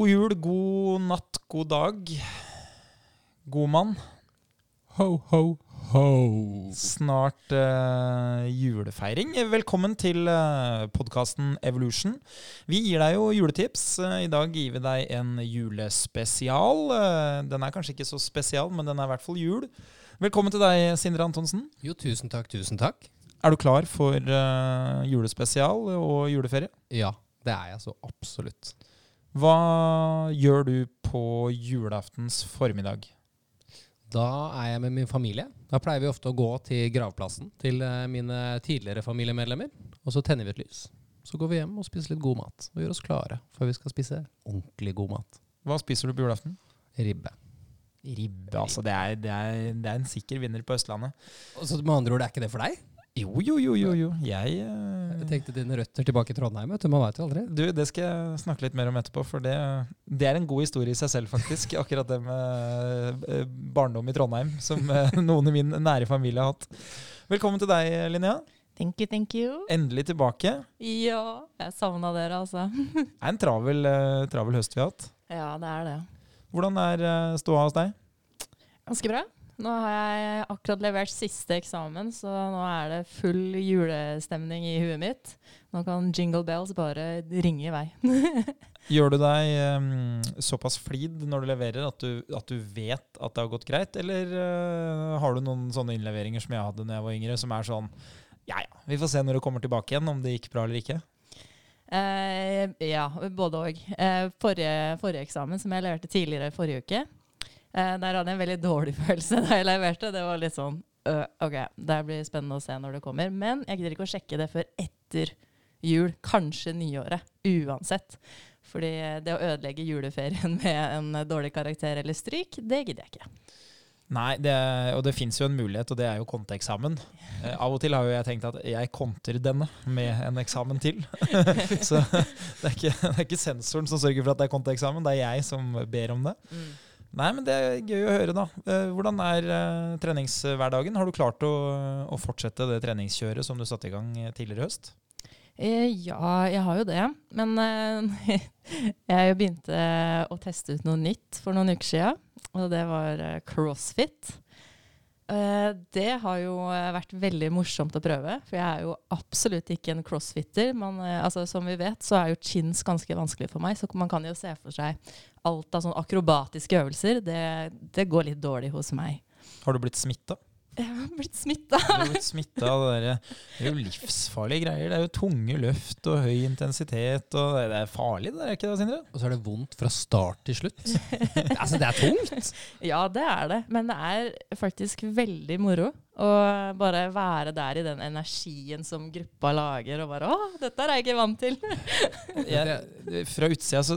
God jul, god natt, god dag. God mann. Ho, ho, ho. Snart eh, julefeiring. Velkommen til uh, podkasten Evolution. Vi gir deg jo juletips. Eh, I dag gir vi deg en julespesial. Eh, den er kanskje ikke så spesial, men den er i hvert fall jul. Velkommen til deg, Sindre Antonsen. Jo, tusen takk, tusen takk. Er du klar for eh, julespesial og juleferie? Ja, det er jeg så absolutt. Hva gjør du på julaftens formiddag? Da er jeg med min familie. Da pleier vi ofte å gå til gravplassen til eh, mine tidligere familiemedlemmer. Og så tenner vi et lys. Så går vi hjem og spiser litt god mat. Og gjør oss klare før vi skal spise ordentlig god mat. Hva spiser du på julaften? Ribbe. Ribbe, altså. Det er, det, er, det er en sikker vinner på Østlandet. Og så med andre ord, det er ikke det for deg? Jo, jo, jo, jo. jo. Jeg, uh... Jeg tenkte dine røtter tilbake i Trondheim. du, Man vet jo aldri. Du, Det skal jeg snakke litt mer om etterpå, for det, det er en god historie i seg selv, faktisk. Akkurat det med eh, barndom i Trondheim, som eh, noen i min nære familie har hatt. Velkommen til deg, Linnea. Thank you, thank you. Endelig tilbake. Ja, jeg savna dere, altså. Det er en travel, eh, travel høst vi har hatt. Ja, det er det. Hvordan er eh, ståa hos deg? Ganske bra. Nå har jeg akkurat levert siste eksamen, så nå er det full julestemning i huet mitt. Nå kan jingle bells bare ringe i vei. Gjør du deg um, såpass flid når du leverer at du, at du vet at det har gått greit, eller uh, har du noen sånne innleveringer som jeg hadde da jeg var yngre, som er sånn ja ja, vi får se når du kommer tilbake igjen, om det gikk bra eller ikke? Uh, ja, både òg. Uh, forrige, forrige eksamen, som jeg leverte tidligere forrige uke, eh, der hadde jeg en veldig dårlig følelse da jeg leverte. Det var litt sånn øh, OK, det blir spennende å se når det kommer. Men jeg gidder ikke å sjekke det før etter jul, kanskje nyåret. Uansett. Fordi det å ødelegge juleferien med en dårlig karakter eller stryk, det gidder jeg ikke. Nei, det, og det fins jo en mulighet, og det er jo konteeksamen. Eh, av og til har jo jeg tenkt at jeg konter denne med en eksamen til. Så det er, ikke, det er ikke sensoren som sørger for at det er konteeksamen, det er jeg som ber om det. Mm. Nei, men det er gøy å høre, da. Eh, Hvordan er eh, treningshverdagen? Har du klart å, å fortsette det treningskjøret som du satte i gang eh, tidligere i høst? Ja, jeg har jo det. Men jeg begynte å teste ut noe nytt for noen uker siden. Og det var crossfit. Det har jo vært veldig morsomt å prøve. For jeg er jo absolutt ikke en crossfitter. Eh, altså, som vi vet, så er jo chins ganske vanskelig for meg. Så man kan jo se for seg alt av sånne akrobatiske øvelser. Det, det går litt dårlig hos meg. Har du blitt smitta? Jeg har blitt smitta. Det er jo livsfarlige greier. Det er jo tunge løft og høy intensitet. Og det er farlig, det er ikke det, Sindre? Og så er det vondt fra start til slutt. altså, det er tungt! Ja, det er det. Men det er faktisk veldig moro å bare være der i den energien som gruppa lager, og bare Å, dette er jeg ikke vant til. Jeg, fra utsida så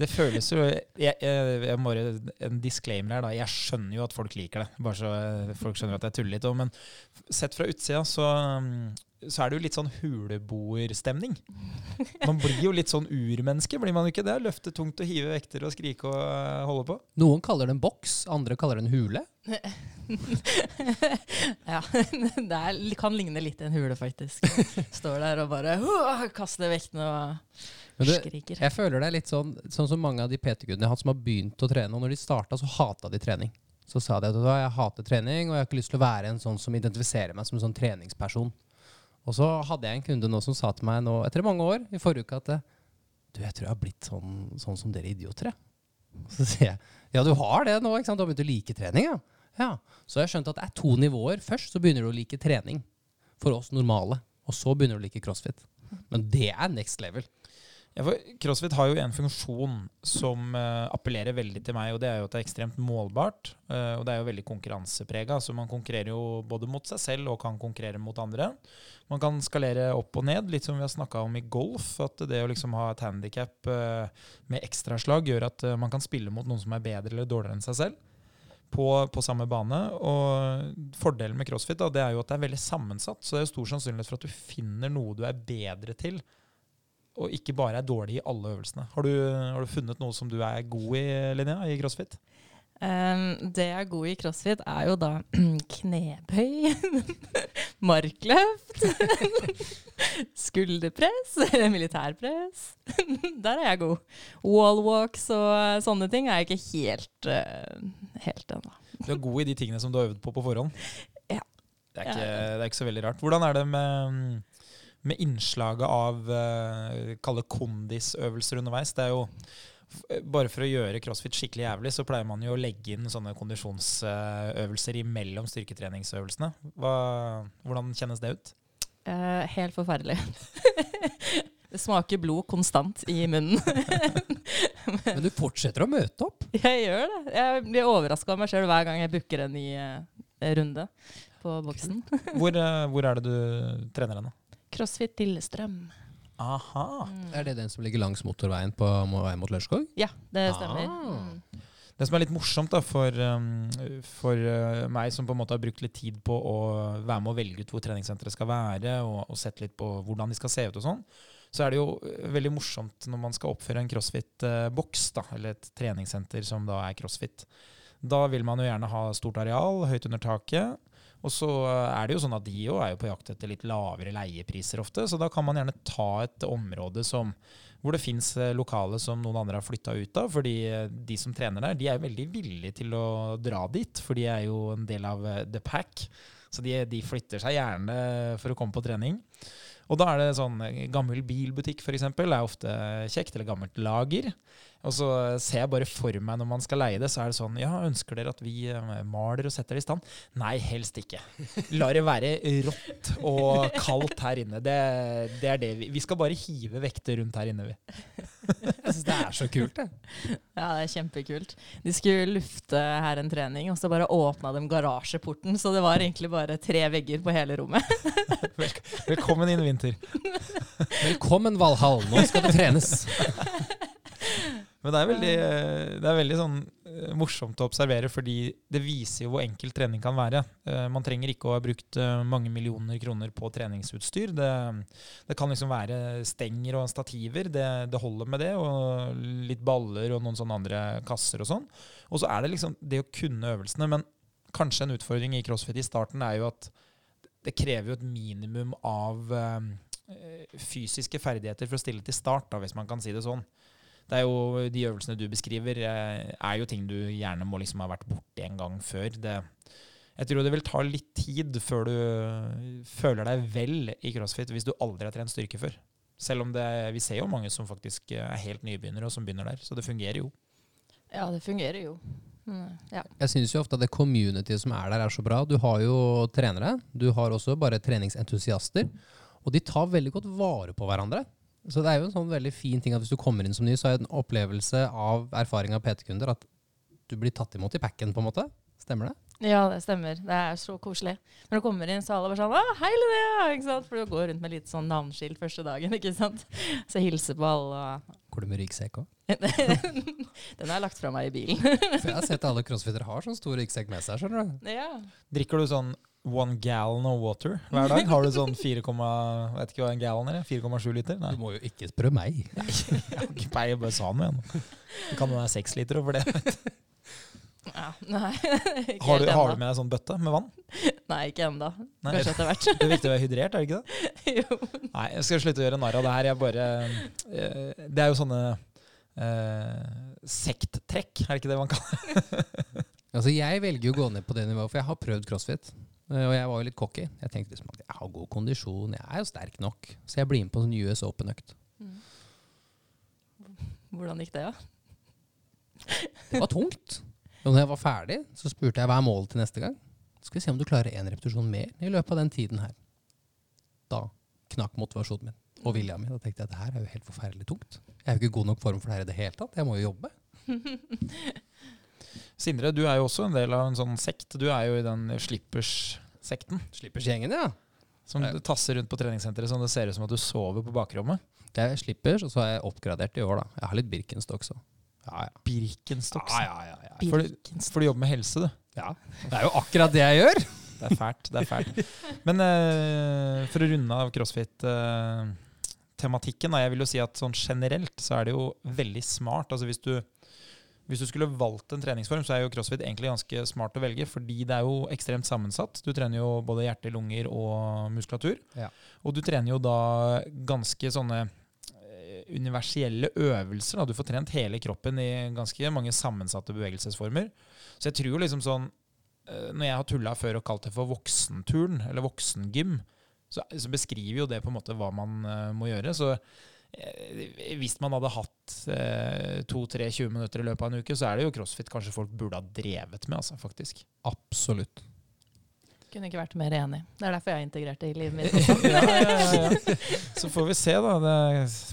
Det føles jo jeg, jeg, jeg må bare En disclaimer her, da. Jeg skjønner jo at folk liker det. Bare så folk skjønner at jeg tuller litt. Men sett fra utsida så, mm, så er det jo litt sånn huleboerstemning. Man blir jo litt sånn urmenneske, blir man jo ikke det? Løfte tungt og hive vekter og skrike og eh, holde på. Noen kaller det en boks, andre kaller det en hule. ja, det er, kan ligne litt en hule, faktisk. Står der og bare uh, kaster vektene og Skriker. Jeg føler det er litt sånn, sånn som mange av de PT-gudene jeg har hatt som har begynt å trene. Og når de starta, så hata de trening. Så sa de at jeg hater trening, og jeg har ikke lyst til å være en sånn som identifiserer meg som en sånn treningsperson. Og så hadde jeg en kunde nå som sa til meg nå, etter mange år, i forrige uke, at du, jeg tror jeg har blitt sånn, sånn som dere idioter, jeg. Så sier jeg ja, du har det nå, ikke sant? Du har begynt å like trening, ja. ja. Så jeg har skjønt at det er to nivåer. Først så begynner du å like trening for oss normale, og så begynner du å like crossfit. Men det er next level. Ja, for CrossFit har jo en funksjon som uh, appellerer veldig til meg, og det er jo at det er ekstremt målbart. Uh, og det er jo veldig konkurranseprega, så man konkurrerer jo både mot seg selv og kan konkurrere mot andre. Man kan skalere opp og ned, litt som vi har snakka om i golf. At det å liksom ha et handikap med ekstraslag gjør at eh, man kan spille mot noen som er bedre eller dårligere enn seg selv. På, på samme bane. Og fordelen med crossfit da, det er jo at det er veldig sammensatt. Så det er jo stor sannsynlighet for at du finner noe du er bedre til og ikke bare er dårlig i alle øvelsene. Har du, har du funnet noe som du er god i, Linnea, i crossfit? Um, det jeg er god i crossfit, er jo da knebøy, markløft, skulderpress militærpress. Der er jeg god. Wallwalks og sånne ting er jeg ikke helt, uh, helt ennå. Du er god i de tingene som du har øvd på på forhånd? Ja. Det er ikke, det er ikke så veldig rart. Hvordan er det med, med innslaget av uh, kalle kondisøvelser underveis? Det er jo bare for å gjøre crossfit skikkelig jævlig, så pleier man jo å legge inn sånne kondisjonsøvelser imellom styrketreningsøvelsene. Hva, hvordan kjennes det ut? Uh, helt forferdelig. det smaker blod konstant i munnen. Men du fortsetter å møte opp? Jeg gjør det. Jeg blir overraska av meg sjøl hver gang jeg booker en ny runde på boksen. hvor, hvor, er det du trener henne? Crossfit Lillestrøm. Aha. Mm. Er det den som ligger langs motorveien på vei mot Lørenskog? Ja, det stemmer. Ah. Mm. Det som er litt morsomt da, for, um, for uh, meg som på en måte har brukt litt tid på å være med og velge ut hvor treningssenteret skal være, og, og sett litt på hvordan de skal se ut og sånn, så er det jo veldig morsomt når man skal oppføre en crossfit-boks, da, eller et treningssenter som da er crossfit. Da vil man jo gjerne ha stort areal, høyt under taket. Og så er det jo sånn at de jo er jo på jakt etter litt lavere leiepriser ofte, så da kan man gjerne ta et område som, hvor det fins eh, lokale som noen andre har flytta ut av. fordi eh, de som trener der, de er veldig villige til å dra dit, for de er jo en del av eh, the pack. Så de, de flytter seg gjerne for å komme på trening. Og da er det sånn gammel bilbutikk f.eks. er ofte kjekt, eller gammelt lager. Og så ser jeg bare for meg når man skal leie det, så er det sånn Ja, ønsker dere at vi eh, maler og setter det i stand? Nei, helst ikke. La det være rått og kaldt her inne. Det, det er det vi Vi skal bare hive vekter rundt her inne, vi. Jeg syns det er så kult, det. Ja, det er kjempekult. De skulle lufte her en trening, og så bare åpna de garasjeporten, så det var egentlig bare tre vegger på hele rommet. Velkommen inn, Vinter. Velkommen, Valhall. Nå skal det trenes. Men det er veldig, det er veldig sånn eh, morsomt å observere, fordi det viser jo hvor enkel trening kan være. Eh, man trenger ikke å ha brukt eh, mange millioner kroner på treningsutstyr. Det, det kan liksom være stenger og stativer. Det, det, holder med det. Og litt baller og noen sånne andre kasser og sånn. Og så er det liksom det å kunne øvelsene. Men kanskje en utfordring i crossfit i starten er jo at det krever jo et minimum av fysiske ferdigheter for å stille til start, da, hvis man kan si det sånn det er jo De øvelsene du beskriver, eh, er jo ting du gjerne må liksom ha vært borti en gang før. Det, jeg tror det vil ta litt tid før du føler deg vel i crossfit hvis du aldri har trent styrke før. Selv om det, vi ser jo mange som faktisk er helt nybegynnere og som begynner der. Så det fungerer jo. Ja, det fungerer jo. Mm, ja. Jeg syns jo ofte at det communityet som er der, er så bra. Du har jo trenere. Du har også bare treningsentusiaster. Og de tar veldig godt vare på hverandre. Så det er jo en sånn veldig fin ting at hvis du kommer inn som ny, så er det en opplevelse av erfaring av PT-kunder at du blir tatt imot i packen, på en måte. Stemmer det? Ja, det stemmer. Det er så koselig. Når du kommer inn, så er alle bare sånn 'Å, hei, Linnea!' Ikke sant? For du går rundt med litt sånn navneskilt første dagen, ikke sant. Så hilser på alle. Går du med ryggsekk òg? Den har jeg lagt fra meg i bilen. For jeg har sett alle crossfitere har sånn stor ryggsekk med seg, skjønner du. Ja. Drikker du sånn one gallon of water hver dag? Har du sånn 4, vet ikke hva en gallon er? 4,7 liter? Nei. Du må jo ikke spørre meg. Nei, jeg har ikke peiling, bare sa noe igjen. Det kan jo være 6 liter over det. Ja, nei, har, du, har, du, med deg sånn bøtte med vann? Nei, ikke ennå. Kanskje etter hvert. det er viktig å være hydrert, er det ikke det? jo. Nei, jeg skal slutte å gjøre narr av det her. Jeg bare eh, Det er jo sånne uh, sekttrekk, er det ikke det man kaller det? altså, jeg velger å gå ned på det nivået, for jeg har prøvd crossfit. Eh, og jeg var jo litt cocky. Jeg tenkte liksom at jeg har god kondisjon, jeg er jo sterk nok. Så jeg blir med på en US Open-økt. Mm. Hvordan gikk det, da? Ja? Det var tungt. Og når jeg var ferdig, så spurte jeg hva er målet til neste gang. Skal vi se om du klarer én repetisjon mer i løpet av den tiden her. Da knakk motivasjonen min og vilja mi. Da tenkte jeg at det her er jo helt forferdelig tungt. Jeg er jo ikke god nok form for det her i det hele tatt. Jeg må jo jobbe. Sindre, du er jo også en del av en sånn sekt. Du er jo i den Slippers-sekten. Slippers-gjengen, ja. Som du tasser rundt på treningssenteret sånn det ser ut som at du sover på bakrommet. Det er Slippers, og så har jeg oppgradert i år, da. Jeg har litt Birkenstocks òg. Ja, ja. Birkenstocks? Ja, ja, ja, ja. For, for, du jobber med helse, du. Ja. Det er jo akkurat det jeg gjør. Det er fælt. det er fælt. Men uh, for å runde av crossfit-tematikken, uh, jeg vil jo si at sånn generelt så er det jo veldig smart. Altså hvis du Hvis du skulle valgt en treningsform, så er jo crossfit egentlig ganske smart å velge, fordi det er jo ekstremt sammensatt. Du trener jo både hjerte, lunger og muskulatur. Ja. Og du trener jo da ganske sånne universielle universelle øvelser. Da. Du får trent hele kroppen i ganske mange sammensatte bevegelsesformer. Så jeg tror jo liksom sånn eh, Når jeg har tulla før og kalt det for voksenturn, eller voksengym, så, så beskriver jo det på en måte hva man eh, må gjøre. Så eh, hvis man hadde hatt eh, to-tre-20 minutter i løpet av en uke, så er det jo crossfit kanskje folk burde ha drevet med, altså, faktisk. Absolutt. Kunne ikke vært mer enig. Det er derfor jeg har integrert det i livet mitt. ja, ja, ja. Så får vi se, da. Det,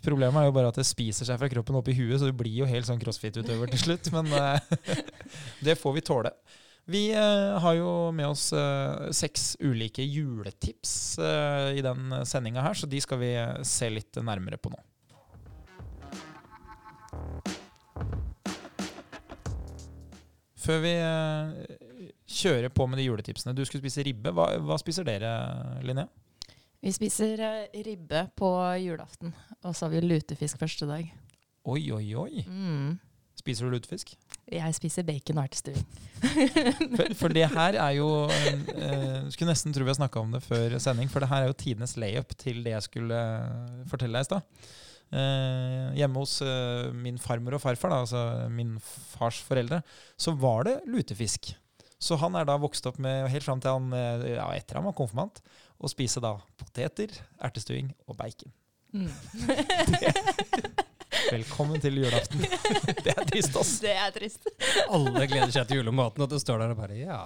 problemet er jo bare at det spiser seg fra kroppen opp i huet, så du blir jo helt sånn crossfit-utøver til slutt. Men eh, det får vi tåle. Vi eh, har jo med oss eh, seks ulike juletips eh, i den sendinga her, så de skal vi se litt nærmere på nå. Før vi kjører på med de juletipsene Du skulle spise ribbe. Hva, hva spiser dere, Linnea? Vi spiser ribbe på julaften, og så har vi lutefisk første dag. Oi, oi, oi. Mm. Spiser du lutefisk? Jeg spiser bacon og ertestuing. For, for det her er jo eh, Skulle nesten tro vi har snakka om det før sending, for det her er jo tidenes layup til det jeg skulle eh, fortelle deg i stad. Eh, hjemme hos eh, min farmor og farfar, da, altså min fars foreldre, så var det lutefisk. Så han er da vokst opp med, helt fram til han eh, ja, etter han var konfirmant, å spise da poteter, ertestuing og bacon. Mm. Velkommen til julaften. det er trist, ass. Det er trist. Alle gleder seg til julematen, og du står der og bare Ja,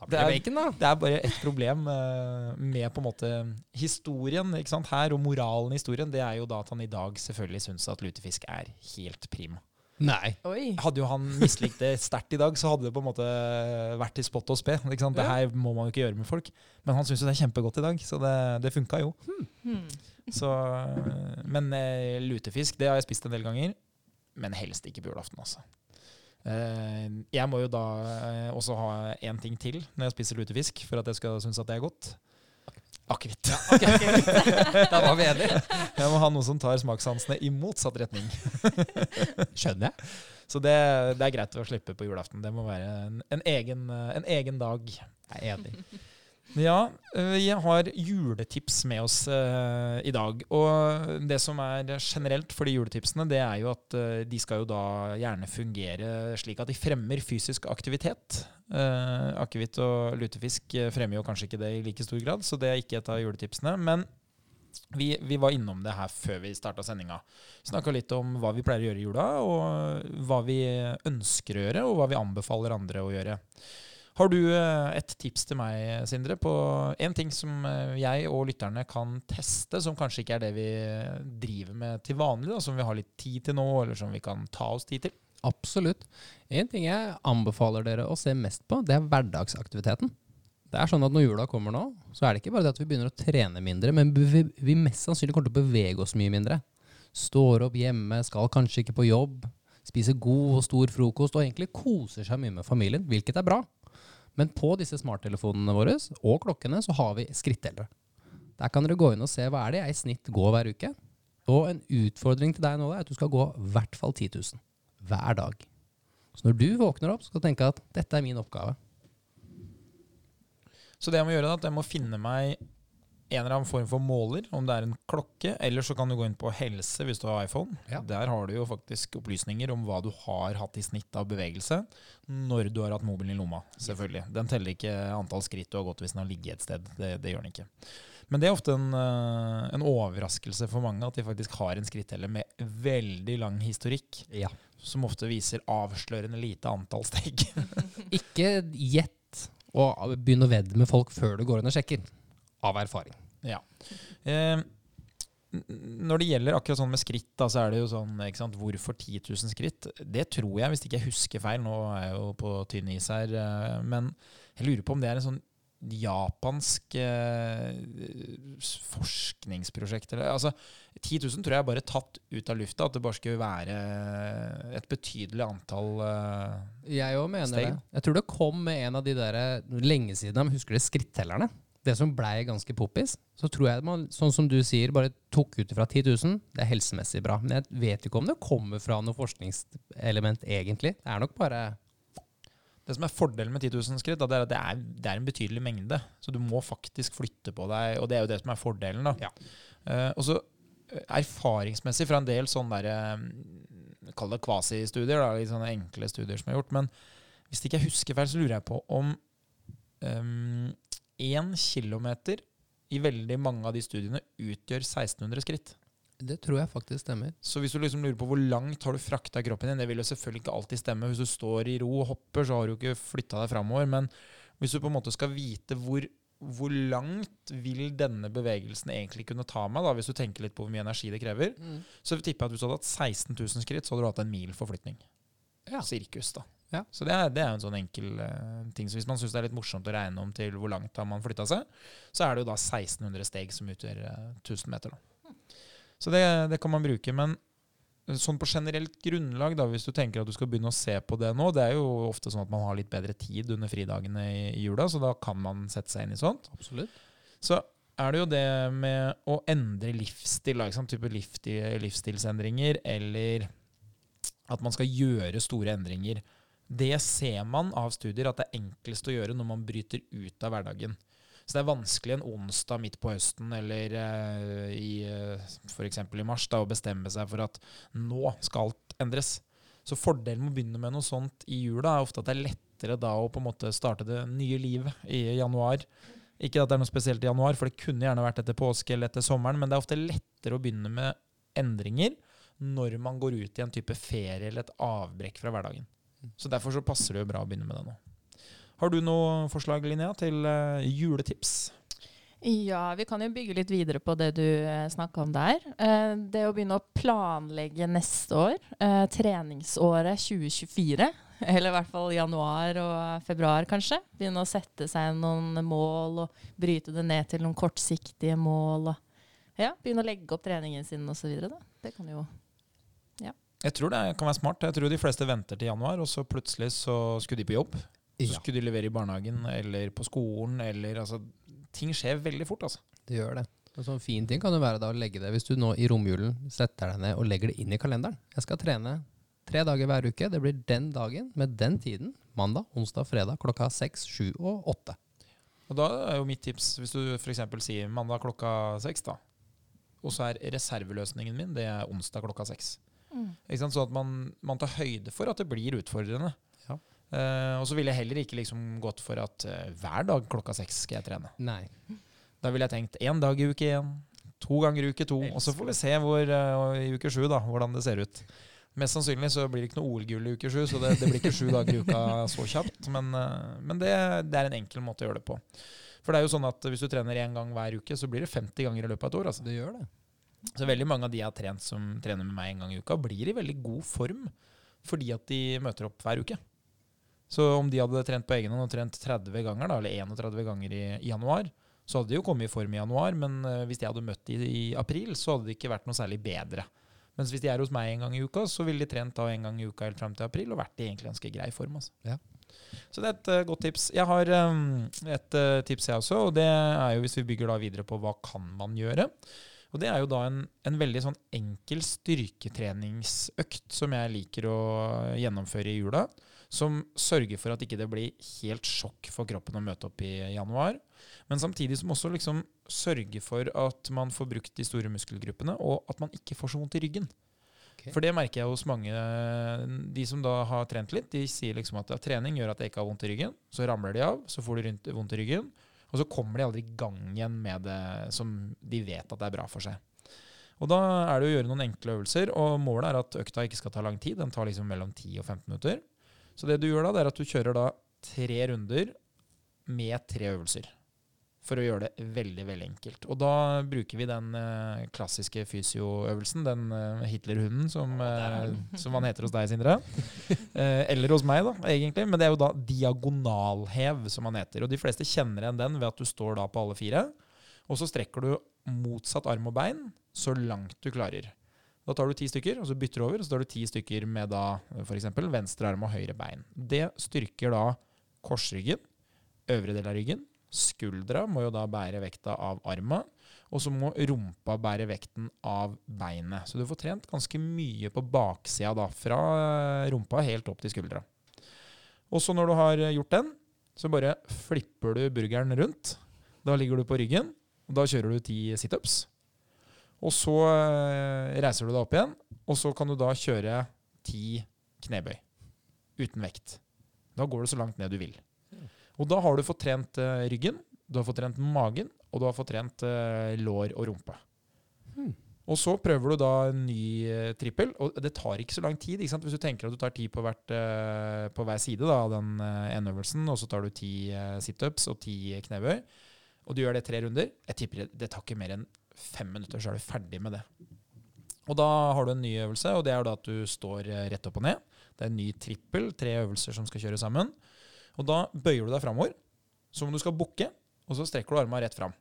da blir Det er- bacon, da. Det er bare ett problem eh, med på en måte historien ikke sant? her, og moralen i historien. Det er jo da at han i dag selvfølgelig syns at lutefisk er helt prima. Nei. Oi. Hadde jo han mislikt det sterkt i dag, så hadde det på en måte vært i spott og spe. Ikke sant? Det her må man jo ikke gjøre med folk. Men han syns jo det er kjempegodt i dag, så det, det funka jo. Hmm. Så, eh, men eh, lutefisk det har jeg spist en del ganger, men helst ikke på julaften. altså. Eh, jeg må jo da også ha én ting til når jeg spiser lutefisk, for at jeg skal synes at det er godt. Akevitt. Da var vi enige. Jeg må ha noe som tar smakssansene i motsatt retning. Skjønner jeg. Så det, det er greit å slippe på julaften. Det må være en, en, egen, en egen dag. Jeg er enig. Ja, vi har juletips med oss uh, i dag. Og det som er generelt for de juletipsene, det er jo at uh, de skal jo da gjerne fungere slik at de fremmer fysisk aktivitet. Uh, Akevitt og lutefisk fremmer jo kanskje ikke det i like stor grad, så det er ikke et av juletipsene. Men vi, vi var innom det her før vi starta sendinga. Snakka litt om hva vi pleier å gjøre i jula, og hva vi ønsker å gjøre, og hva vi anbefaler andre å gjøre. Har du eh, et tips til meg, Sindre, på en ting som eh, jeg og lytterne kan teste, som kanskje ikke er det vi driver med til vanlig, da, som vi har litt tid til nå, eller som vi kan ta oss tid til? Absolutt. En ting jeg anbefaler dere å se mest på, det er hverdagsaktiviteten. Det er sånn at Når jula kommer nå, så er det ikke bare det at vi begynner å trene mindre, men vi mest sannsynlig kommer til å bevege oss mye mindre. Står opp hjemme, skal kanskje ikke på jobb, spiser god og stor frokost og egentlig koser seg mye med familien, hvilket er bra. Men på disse smarttelefonene våre og klokkene så har vi skrittellere. Der kan dere gå inn og se hva er det jeg i snitt går hver uke. Og en utfordring til deg nå er at du skal gå i hvert fall 10 000 hver dag. Så når du våkner opp, skal du tenke at dette er min oppgave. Så det jeg må gjøre, er at jeg må finne meg en eller annen form for måler, om det er en klokke, eller så kan du gå inn på helse hvis du har iPhone. Ja. Der har du jo faktisk opplysninger om hva du har hatt i snitt av bevegelse når du har hatt mobilen i lomma. selvfølgelig. Den teller ikke antall skritt du har gått hvis den har ligget et sted. Det, det gjør den ikke. Men det er ofte en, eh, en overraskelse for mange at de faktisk har en skritteller med veldig lang historikk, Ja. som ofte viser avslørende lite antall steg. Ikke gjett og begynn å vedde med folk før du går inn og sjekker. Av erfaring. Ja. Eh, når det gjelder akkurat sånn med skritt, da, så er det jo sånn ikke sant, Hvorfor 10 000 skritt? Det tror jeg, hvis ikke jeg husker feil, nå er jeg jo på tynn is her, eh, men jeg lurer på om det er en sånn japansk eh, forskningsprosjekt. Eller, altså, 10 000 tror jeg er bare tatt ut av lufta, at det bare skulle være et betydelig antall eh, Jeg òg mener Steg. det. Jeg tror det kom med en av de der lenge siden, men husker du skrittellerne? Det som blei ganske poppis, så tror jeg man, sånn som du sier, bare tok ut fra 10 000. Det er helsemessig bra. Men jeg vet ikke om det kommer fra noe forskningselement, egentlig. Det er nok bare Det som er fordelen med 10 000 skritt, er at det er, det er en betydelig mengde. Så du må faktisk flytte på deg, og det er jo det som er fordelen. da. Ja. Uh, og så eh, erfaringsmessig fra en del sånne der, eh, Kall det kvasistudier, litt sånne enkle studier som er gjort. Men hvis det ikke jeg husker feil, så lurer jeg på om én kilometer i veldig mange av de studiene utgjør 1600 skritt. Det tror jeg faktisk stemmer. Så hvis du liksom lurer på hvor langt har du frakta kroppen din, det vil jo selvfølgelig ikke alltid stemme. Hvis du står i ro og hopper, så har du ikke flytta deg framover. Men hvis du på en måte skal vite hvor, hvor langt vil denne bevegelsen egentlig kunne ta meg, da, hvis du tenker litt på hvor mye energi det krever, så tipper jeg at hvis du hadde hatt 16 000 skritt, så hadde du hatt en mil forflytning. Ja. Sirkus, da. Ja. Så det er, det er en sånn enkel uh, ting. Så hvis man syns det er litt morsomt å regne om til hvor langt har man flytta seg, så er det jo da 1600 steg som utgjør uh, 1000 meter. Da. Så det, det kan man bruke. Men sånn på generelt grunnlag, da, hvis du tenker at du skal begynne å se på det nå Det er jo ofte sånn at man har litt bedre tid under fridagene i, i jula, så da kan man sette seg inn i sånt. Absolutt. Så er det jo det med å endre livsstil, da, type livsstil, livsstilsendringer, eller at man skal gjøre store endringer. Det ser man av studier at det er enklest å gjøre når man bryter ut av hverdagen. Så det er vanskelig en onsdag midt på høsten eller eh, i eh, f.eks. i mars da, å bestemme seg for at nå skal alt endres. Så fordelen med å begynne med noe sånt i jula er ofte at det er lettere da å på en måte starte det nye livet i januar. Ikke at det er noe spesielt i januar, for det kunne gjerne vært etter påske eller etter sommeren, men det er ofte lettere å begynne med endringer når man går ut i en type ferie eller et avbrekk fra hverdagen. Så Derfor så passer det jo bra å begynne med det nå. Har du noe forslag, Linnea, til uh, juletips? Ja, vi kan jo bygge litt videre på det du eh, snakka om der. Eh, det å begynne å planlegge neste år, eh, treningsåret 2024, eller i hvert fall januar og februar kanskje. Begynne å sette seg noen mål og bryte det ned til noen kortsiktige mål. Og ja, begynne å legge opp treningen sin osv. Det kan jo Jeg tror det kan være smart. Jeg tror de fleste venter til januar, og så plutselig så skulle de på jobb. Så skulle de levere i barnehagen eller på skolen eller altså Ting skjer veldig fort, altså. det gjør det. En sånn fin ting kan jo være da å legge det, hvis du nå i romjulen setter deg ned og legger det inn i kalenderen. Jeg skal trene tre dager hver uke. Det blir den dagen med den tiden. Mandag, onsdag, fredag klokka seks, sju og åtte. Og da er jo mitt tips, hvis du f.eks. sier mandag klokka seks, da. Og så er reserveløsningen min det er onsdag klokka seks. Ikke sant? Så at man, man tar høyde for at det blir utfordrende. Ja. Eh, og så ville jeg heller ikke liksom gått for at eh, hver dag klokka seks skal jeg trene. Nei. Da ville jeg tenkt én dag i uke én, to ganger i uke to. Og så får vi se hvor, uh, i uke sju da, hvordan det ser ut. Mest sannsynlig så blir det ikke noe OL-gull i uke sju, så det, det blir ikke sju dager i uka så kjapt. Men, eh, men det, det er en enkel måte å gjøre det på. For det er jo sånn at hvis du trener én gang hver uke, så blir det 50 ganger i løpet av et år. Altså. Det gjør det. Så veldig mange av de jeg har trent som trener med meg en gang i uka, blir i veldig god form fordi at de møter opp hver uke. Så om de hadde trent på egen hånd og trent 30 ganger, da, eller 31 ganger i, i januar, så hadde de jo kommet i form i januar, men eh, hvis de hadde møtt de i april, så hadde det ikke vært noe særlig bedre. Mens hvis de er hos meg en gang i uka, så ville de trent da en gang i uka helt fram til april og vært i egentlig ganske grei form. Altså. Ja. Så det er et uh, godt tips. Jeg har um, et uh, tips, jeg også, og det er jo hvis vi bygger da videre på hva kan man gjøre. Og det er jo da en, en veldig sånn enkel styrketreningsøkt som jeg liker å gjennomføre i jula. Som sørger for at ikke det blir helt sjokk for kroppen å møte opp i januar. Men samtidig som også liksom sørger for at man får brukt de store muskelgruppene, og at man ikke får så vondt i ryggen. Okay. For det merker jeg hos mange. De som da har trent litt, de sier liksom at ja, trening gjør at jeg ikke har vondt i ryggen. Så ramler de av, så får de vondt i ryggen. Og så kommer de aldri i gang igjen med det som de vet at det er bra for seg. Og da er det å gjøre noen enkle øvelser, og målet er at økta ikke skal ta lang tid. Den tar liksom mellom 10 og 15 minutter. Så det du gjør da, det er at du kjører da tre runder med tre øvelser. For å gjøre det veldig, veldig enkelt. Og da bruker vi den eh, klassiske fysioøvelsen, den eh, Hitlerhunden som, eh, som han heter hos deg, Sindre. Eh, eller hos meg, da, egentlig. Men det er jo da diagonalhev, som han heter. Og de fleste kjenner igjen den ved at du står da på alle fire. Og så strekker du motsatt arm og bein så langt du klarer. Da tar du ti stykker, og så bytter du over. og Så tar du ti stykker med da f.eks. venstre arm og høyre bein. Det styrker da korsryggen, øvre del av ryggen, Skuldra må jo da bære vekta av arma. Og så må rumpa bære vekten av beinet. Så du får trent ganske mye på baksida da, fra eh, rumpa helt opp til skuldra. Og så når du har gjort den, så bare flipper du burgeren rundt. Da ligger du på ryggen, og da kjører du ti situps. Og så eh, reiser du deg opp igjen, og så kan du da kjøre ti knebøy. Uten vekt. Da går du så langt ned du vil. Og da har du fått trent eh, ryggen, du har fått trent magen, og du har fått trent eh, lår og rumpe. Hmm. Og så prøver du da en ny eh, trippel, og det tar ikke så lang tid. Ikke sant? Hvis du tenker at du tar ti på, på hver side da, av den ene øvelsen, og så tar du ti situps og ti knebøy, og du gjør det tre runder, jeg tipper det, tar ikke mer enn fem minutter, så er du ferdig med det. Og da har du en ny øvelse, og det er da at du står rett opp og ned. Det er en ny trippel, tre øvelser som skal kjøres sammen. Og da bøyer du deg framover, som om du skal bukke, og så strekker du armene rett fram.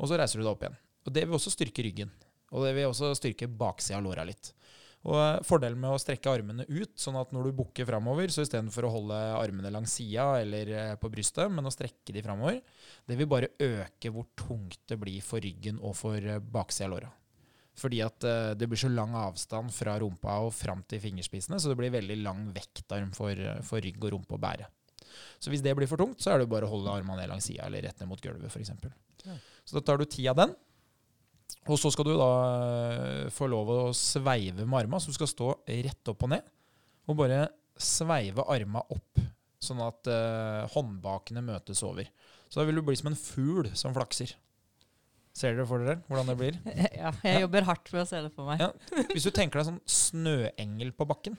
Og så reiser du deg opp igjen. Og det vil også styrke ryggen. Og det vil også styrke baksida av låra litt. Og eh, Fordelen med å strekke armene ut, sånn at når du bukker framover, så istedenfor å holde armene langs sida eller eh, på brystet, men å strekke de framover, det vil bare øke hvor tungt det blir for ryggen og for eh, baksida av låra. Fordi at eh, det blir så lang avstand fra rumpa og fram til fingerspissene, så det blir veldig lang vektarm for, eh, for rygg og rumpe å bære. Så hvis det blir for tungt, så er det bare å holde armene ned langs sida eller rett ned mot gulvet, f.eks. Ja. Så da tar du ti av den. Og så skal du da eh, få lov å sveive med armene, så du skal stå rett opp og ned. Og bare sveive armene opp, sånn at uh, håndbakene møtes over. Så da vil du bli som en fugl som flakser. Ser dere for dere hvordan det blir? Ja, jeg jobber hardt med å se det for meg. Ja. Hvis du tenker deg sånn snøengel på bakken,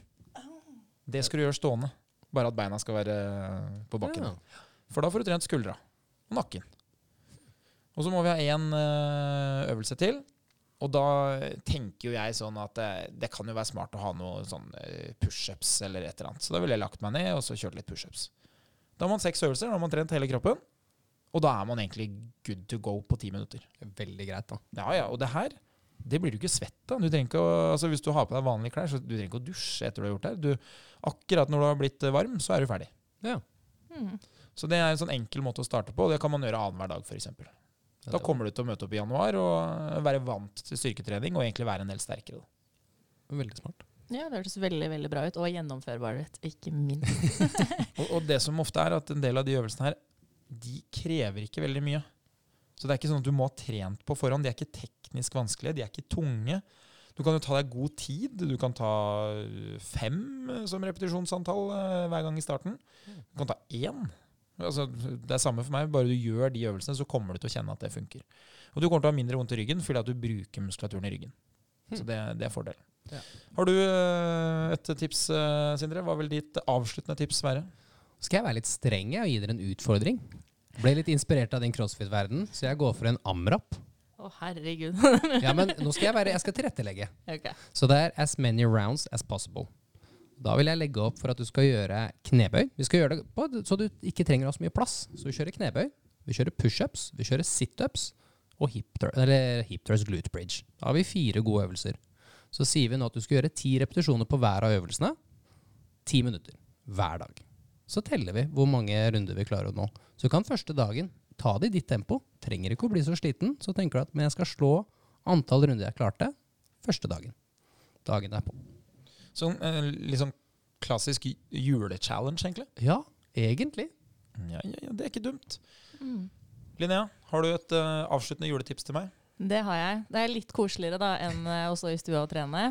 det skal du gjøre stående. Bare at beina skal være på bakken. Ja. For da får du trent skuldra og nakken. Og så må vi ha én øvelse til. Og da tenker jo jeg sånn at det, det kan jo være smart å ha noe sånn eh, pushups eller et eller annet. Så da ville jeg lagt meg ned og så kjørt litt pushups. Da har man seks øvelser, da har man trent hele kroppen. Og da er man egentlig good to go på ti minutter. Veldig greit, da. Ja, ja, og det her det blir du ikke svett av. Altså Hvis du har på deg vanlige klær, så du trenger ikke å dusje etter du har gjort det. her. Du, akkurat når du har blitt eh, varm, så er du ferdig. Ja. Mm. Så det er en sånn enkel måte å starte på. og Det kan man gjøre annenhver dag, f.eks. Da kommer du til å møte opp i januar og eh, være vant til styrketrening og egentlig være en del sterkere. Da. Veldig smart. Ja, det hørtes veldig veldig bra ut. Og gjennomførbarhet, ikke minst. Og, og det som ofte er at en del av de øvelsene her, de krever ikke veldig mye. Så det er ikke sånn at du må ha trent på forhånd. De er ikke teknisk vanskelige, de er ikke tunge. Du kan jo ta deg god tid. Du kan ta fem eh, som repetisjonsantall eh, hver gang i starten. Du kan ta én. Altså, det er samme for meg. Bare du gjør de øvelsene, så kommer du til å kjenne at det funker. Og du kommer til å ha mindre vondt i ryggen fordi at du bruker muskulaturen i ryggen. Så det, det er fordelen. Ja. Har du et tips, Sindre? Hva vil ditt avsluttende tips være? Skal jeg være litt streng og gi dere en utfordring? Ble litt inspirert av din crossfit-verden, så jeg går for en amrap. Å, herregud. Ja, men nå skal jeg være Jeg skal tilrettelegge. Okay. Så det er as many rounds as possible. Da vil jeg legge opp for at du skal gjøre knebøy. Vi skal gjøre det på, så du ikke trenger å ha så mye plass. Så vi kjører knebøy, vi kjører pushups, vi kjører situps og hip, eller hip thrust glute bridge. Da har vi fire gode øvelser. Så sier vi nå at du skal gjøre ti repetisjoner på hver av øvelsene. Ti minutter hver dag. Så teller vi hvor mange runder vi klarer å nå. Så kan første dagen ta det i ditt tempo. Trenger ikke å bli så sliten. Så tenker du at men jeg skal slå antall runder jeg klarte første dagen. Dagen derpå. Sånn eh, sånn klassisk julechallenge, egentlig. Ja, egentlig. Ja, ja, ja, det er ikke dumt. Mm. Linnea, har du et uh, avsluttende juletips til meg? Det har jeg. Det er litt koseligere da enn eh, å stå i stua og trene.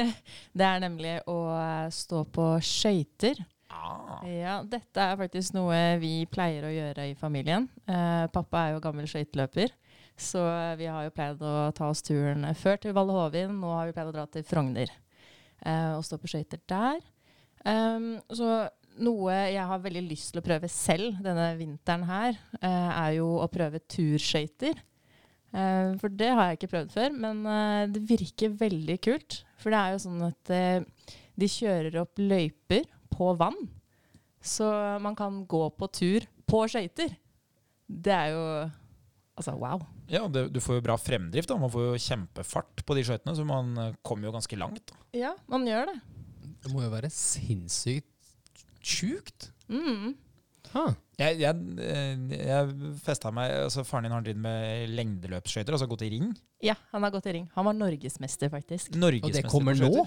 det er nemlig å eh, stå på skøyter. Ah. Ja, dette er faktisk noe vi pleier å gjøre i familien. Eh, pappa er jo gammel skøyteløper, så vi har jo pleid å ta oss turen før til Valle Hovin. Nå har vi pleid å dra til Frogner eh, og stå på skøyter der. Um, så noe jeg har veldig lyst til å prøve selv denne vinteren her, eh, er jo å prøve turskøyter. Eh, for det har jeg ikke prøvd før, men eh, det virker veldig kult. For det er jo sånn at eh, de kjører opp løyper på vann. Så man kan gå på tur på skøyter. Det er jo Altså, wow. Ja, det, du får jo bra fremdrift. da. Man får jo kjempefart på de skøytene, så man eh, kommer jo ganske langt. Da. Ja, man gjør det. Det må jo være sinnssykt sjukt. Mm. Jeg, jeg, eh, jeg festa meg altså Faren din har drevet med lengdeløpsskøyter, altså gått i ring. Ja, han har gått i ring. Han var norgesmester, faktisk. og det kommer nå?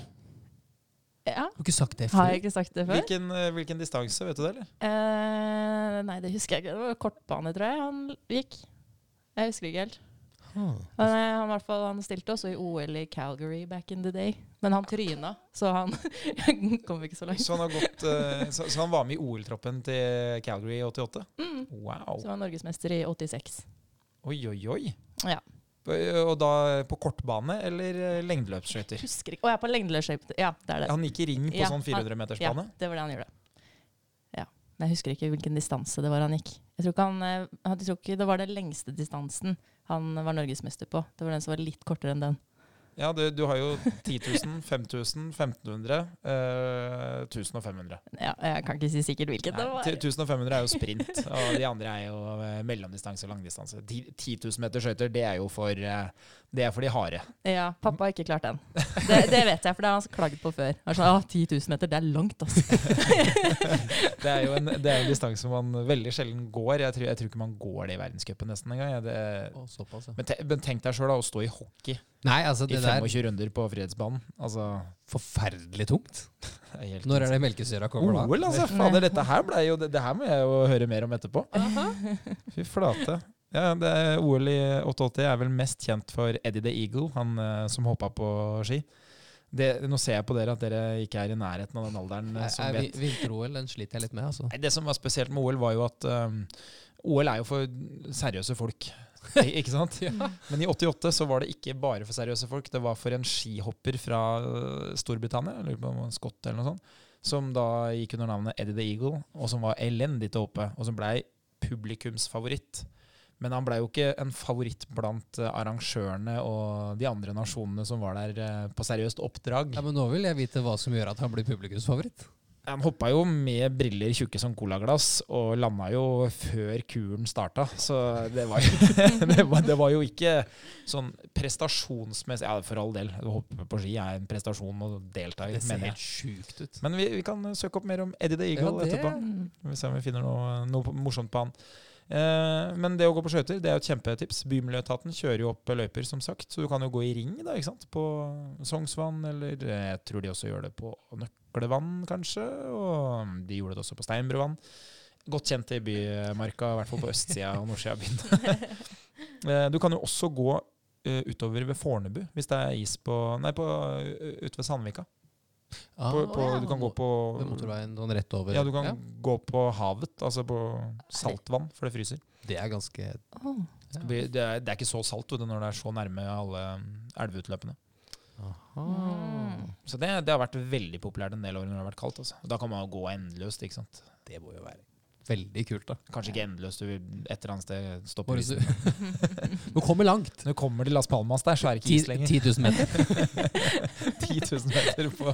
Ja, Har du ikke sagt det før? Har jeg ikke sagt det før? Hvilken, eh, hvilken distanse, vet du det, eller? Eh, nei, det husker jeg ikke. Det var kortbane, tror jeg han gikk. Jeg husker ikke helt. Ah. Men eh, han, hvert fall, han stilte også i OL i Calgary back in the day. Men han tryna, så han kom ikke så langt. Så han, har gått, eh, så, så han var med i OL-troppen til Calgary i 88? Mm. Wow. Så var han norgesmester i 86. Oi, oi, oi. Ja. Og da på kortbane eller eh, lengdeløpsskøyter? Husker ikke. Å, jeg er på lengdeløpsskøyter. Ja, det er det. Han gikk i ring på Ja, sånn 400-metersbane? Ja, det var det han gjorde. Ja. Men jeg husker ikke hvilken distanse det var han gikk. Jeg tror ikke, eh, han- jeg tror ikke det var den lengste distansen han var norgesmester på. Det var den som var litt kortere enn den. Ja, du, du har jo 10 000, 5000, 1500, eh, 1500. Ja, jeg kan ikke si sikkert hvilket. det var. 1500 er jo sprint, og de andre er jo eh, mellomdistanse og langdistanse. 10 10 000 meter skøyter, det er jo for, eh, det er for de harde. Ja, pappa har ikke klart den. Det, det vet jeg, for det har han klagd på før. Han ah, 10 000 meter, det er langt, altså. Det er jo en, det er en distanse man veldig sjelden går. Jeg tror, jeg tror ikke man går det i verdenscupen nesten engang. Det- Å, såpass, ja. Men, te, men tenk deg sjøl å stå i hockey Nei, altså i det der 25 runder på Frihetsbanen. Altså, Forferdelig tungt. er helt Når er det melkesyra kommer da? OL, altså. Fader, dette her ble jo det, det her må jeg jo høre mer om etterpå. Aha. Fy flate. Ja, det er OL i 88 er vel mest kjent for Eddie the Eagle, han eh, som hoppa på ski. Det, nå ser jeg på dere at dere ikke er i nærheten av den alderen eh, Nei, som vet. vi- Vinter-OL den sliter jeg litt med, altså. Nei, det som var spesielt med OL, var jo at um, OL er jo for seriøse folk. Ikke sant? Men i 88 så var det ikke bare for seriøse folk. Det var for en skihopper fra øh, Storbritannia, jeg lurer på om eller noe sånt, som da gikk under navnet Eddie the Eagle, og som var elendig til å hoppe, og som blei publikumsfavoritt. Men han blei jo ikke en favoritt blant øh, arrangørene og de andre nasjonene som var der øh, på seriøst oppdrag. Ja, men nå vil jeg vite hva som gjør at han blir publikumsfavoritt. Han hoppa jo med briller tjukke som colaglass, og landa jo før kuren starta. Så det var, jo, det, var, det var jo ikke sånn prestasjonsmessig Ja, for all del, å hoppe på ski er en prestasjon å delta i, Det ser helt sjukt ut. Men vi, vi kan søke opp mer om Eddie the Eagle Ja, etterpå. Vi ser om vi finner noe, noe morsomt på han. Eh, men det å gå på skøyter det er jo et kjempetips. Bymiljøetaten kjører jo opp løyper, som sagt. Så du kan jo gå i ring da, ikke sant? på Sognsvann, eller eh, jeg tror de også gjør det på Nøklevann, kanskje. Og de gjorde det også på Steinbruvann. Godt kjent i Bymarka, i hvert fall på østsida og nordsida av byen. Eh, du kan jo også gå utover ved Fornebu, hvis det er is på Nei, på, ute ved Sandvika. Ah, På, på, ja. du kan gå på Ved motorveien sånn rett over. ja, du kan gå på havet, altså på saltvann, for det fryser. Det er ganske oh, ja. Det, er, det er ikke så salt du, når det er så nærme alle um, elveutløpene. Mm. Så det, det har vært veldig populært en del år når det har vært kaldt. Altså. Da kan man gå endeløst. ikke sant? Det må jo være veldig kult, da. Kanskje ikke endeløst, du vil et eller annet sted stoppe Bare isen. Du kommer langt. Når du kommer til Las Palmas der, så er det ikke 10 is lenger. 10 000 meter. 10 000 meter på,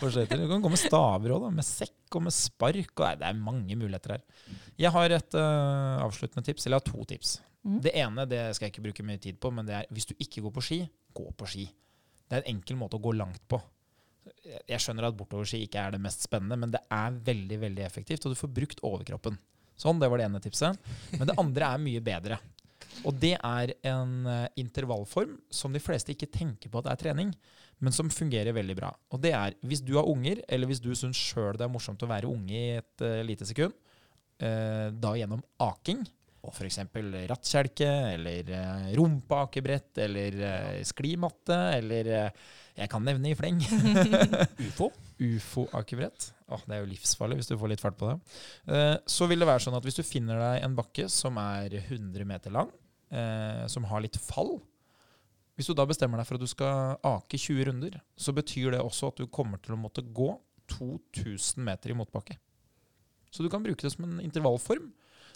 på skøyter. Du kan gå med staver òg, med sekk og med spark. Og nei, det er mange muligheter her. Jeg har et uh, avsluttende tips, eller jeg har to tips. Mm. Det ene det skal jeg ikke bruke mye tid på, men det er hvis du ikke går på ski, gå på ski. Det er en enkel måte å gå langt på. Jeg- skjønner at bortoverski ikke er det mest spennende, men det er veldig veldig effektivt, og du får brukt overkroppen. Sånn, det var det ene tipset. Men det andre er mye bedre. Og det er en eh, intervallform som de fleste ikke tenker på at er trening, men som fungerer veldig bra. Og det er hvis du har unger, eller hvis du syns sjøl det er morsomt å være unge i et uh, lite sekund, uh, da gjennom aking, og f.eks. rattkjelke, eller uh, rumpeakebrett, eller sklimatte, eller jeg kan nevne i fleng. Ufo. Ufo-akebrett. Åh, det er jo livsfarlig hvis du får litt fart på det. Uh, så vil det være sånn at hvis du finner deg en bakke som er 100 meter lang, uh, som har litt fall Hvis du da bestemmer deg for at du skal ake 20 runder, så betyr det også at du kommer til å måtte gå 2000 meter i motbakke. Så du kan bruke det som en intervallform.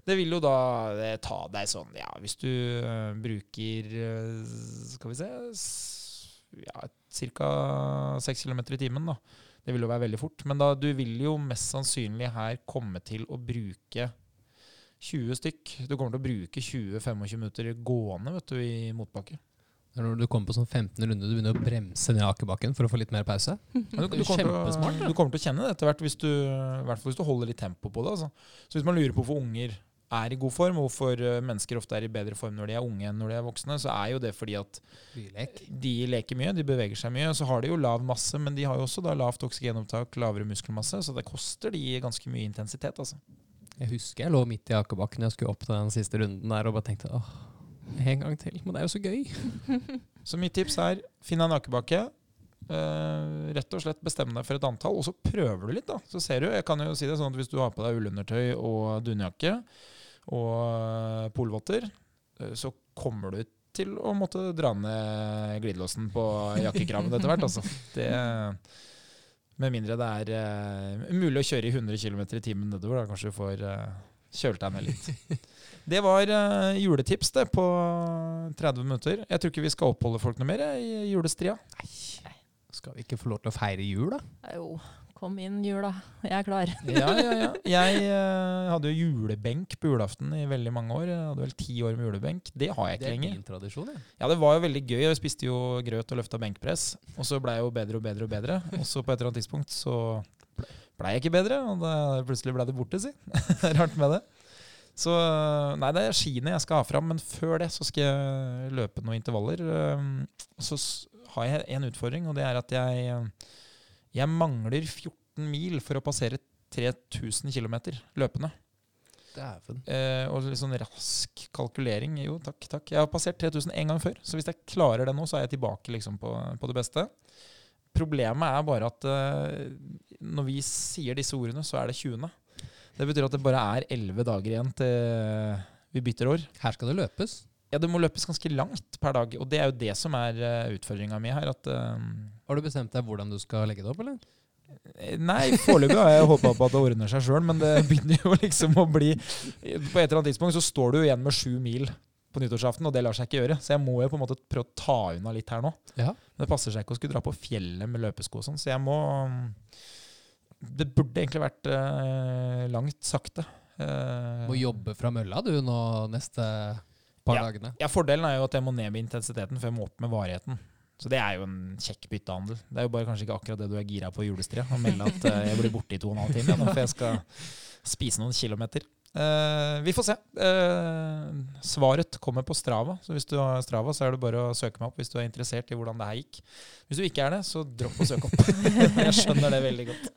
Det vil jo da eh, ta deg sånn Ja, hvis du bruker Skal vi se ja, ca. 6 km i timen, da. Det vil jo være veldig fort. Men da, du vil jo mest sannsynlig her komme til å bruke 20 stykk. Du kommer til å bruke 20-25 minutter gående vet du, i motbakke. Når du kommer på sånn 15 runde, du begynner å bremse ned akebakken for å få litt mer pause. Du, du, er kommer å, du kommer til å kjenne det etter hvert, hvis du, i hvert fall hvis du holder litt tempo på det. Altså. Så hvis man lurer på hvorfor unger er i god form, og hvorfor eh, mennesker ofte er i bedre form når de er unge enn når de er voksne, så er jo det fordi at Bylek. de leker mye, de beveger seg mye. Så har de jo lav masse, men de har jo også da lavt oksygenopptak, lavere muskelmasse, så det koster de ganske mye intensitet. altså. Jeg husker jeg lå midt i akebakken jeg skulle opp til den siste runden der og bare tenkte åh, en gang til. Men det er jo så gøy. Så mitt tips er finn en akebakke. Uh, rett og slett bestemme deg for et antall, og så prøver du litt. da. Så ser du, jeg kan jo si det sånn at Hvis du har på deg ullundertøy og dunjakke og eh, polvotter, eh, så kommer du til å måtte dra ned glidelåsen på jakkekraven etter hvert. altså. Det, med mindre det er uh, mulig å kjøre i 100 km i timen nedover. Da kanskje du får uh, kjølt deg ned litt. Det var uh, juletips det på 30 minutter. Jeg tror ikke vi skal oppholde folk noe mer i julestria. Skal vi ikke få lov til å feire jul, da? Jo, kom inn jula. Jeg er klar. Ja, ja, ja. Jeg uh, hadde jo julebenk på julaften i veldig mange år. Jeg hadde vel ti år med julebenk. Det har jeg Det ikke er lenger. din tradisjon, ja. Ja, det var jo veldig gøy. Jeg spiste jo grøt og løfta benkpress. Og så blei jeg jo bedre og bedre og bedre. Og så på et eller annet tidspunkt så blei jeg ikke bedre, og da plutselig blei det borte, si. Rart med det. Så nei, det er skiene jeg skal ha fram, men før det så skal jeg løpe noen intervaller. Um, Så har jeg en utfordring, og det er at jeg, jeg mangler 14 mil for å passere 3000 km løpende. Dæven. Eh, og litt sånn rask kalkulering. Jo, takk, takk. Jeg har passert 3000 en gang før, så hvis jeg klarer det nå, så er jeg tilbake liksom på, på det beste. Problemet er bare at eh, når vi sier disse ordene, så er det 20. Det betyr at det bare er 11 dager igjen til vi bytter år. Her skal det løpes. Ja, det må løpes ganske langt per dag, og det er jo det som er uh, utfordringa mi her. At uh, Har du bestemt deg hvordan du skal legge det opp, eller? Nei, foreløpig har jeg håpa på at det ordner seg sjøl, men det begynner jo liksom å bli På et eller annet tidspunkt så står du igjen med sju mil på nyttårsaften, og det lar seg ikke gjøre. Så jeg må jo på en måte prøve å ta unna litt her nå. Ja. Men det passer seg ikke å skulle dra på fjellet med løpesko og sånn, så jeg må Det burde egentlig vært uh, langt sakte. Uh, Må jobbe fra mølla du nå neste par Ja. dagene. Ja, Fordelen er jo at jeg må ned med intensiteten før jeg må opp med varigheten. Så det er jo en kjekk byttehandel. Det er jo bare kanskje ikke akkurat det du er gira på julestria. Å melde at uh, jeg blir borte i to og en halv time, ja, for jeg skal spise noen kilometer. Uh, vi får se. Uh, svaret kommer på Strava. Så hvis du har Strava, så er det bare å søke meg opp hvis du er interessert i hvordan det her gikk. Hvis du ikke er det, så dropp å søke opp. jeg skjønner det veldig godt.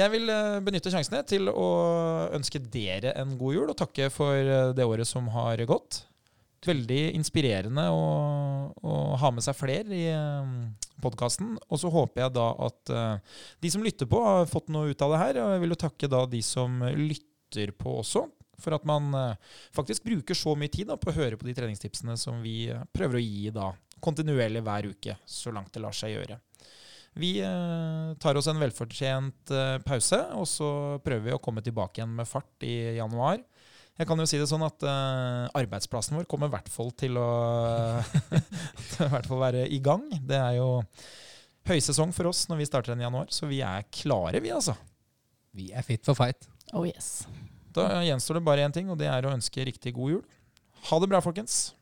Jeg vil benytte sjansene til å ønske dere en god jul, og takke for det året som har gått veldig inspirerende å, å ha med seg flere i podkasten. Og så håper jeg da at eh, de som lytter på, har fått noe ut av det her. Og jeg vil jo takke da de som lytter på også. For at man eh, faktisk bruker så mye tid da, på å høre på de treningstipsene som vi eh, prøver å gi da, kontinuerlig hver uke, så langt det lar seg gjøre. Vi tar oss en velfortjent pause, og så prøver vi å komme tilbake igjen med fart i januar. Jeg kan jo si det sånn at uh, arbeidsplassen vår kommer i hvert fall til å til hvert fall være i gang. Det er jo høysesong for oss når vi starter den i januar, så vi er klare, vi altså. Vi er fit for fight. Oh yes. Da gjenstår det bare én ting, og det er å ønske riktig god jul. Ha det bra, folkens.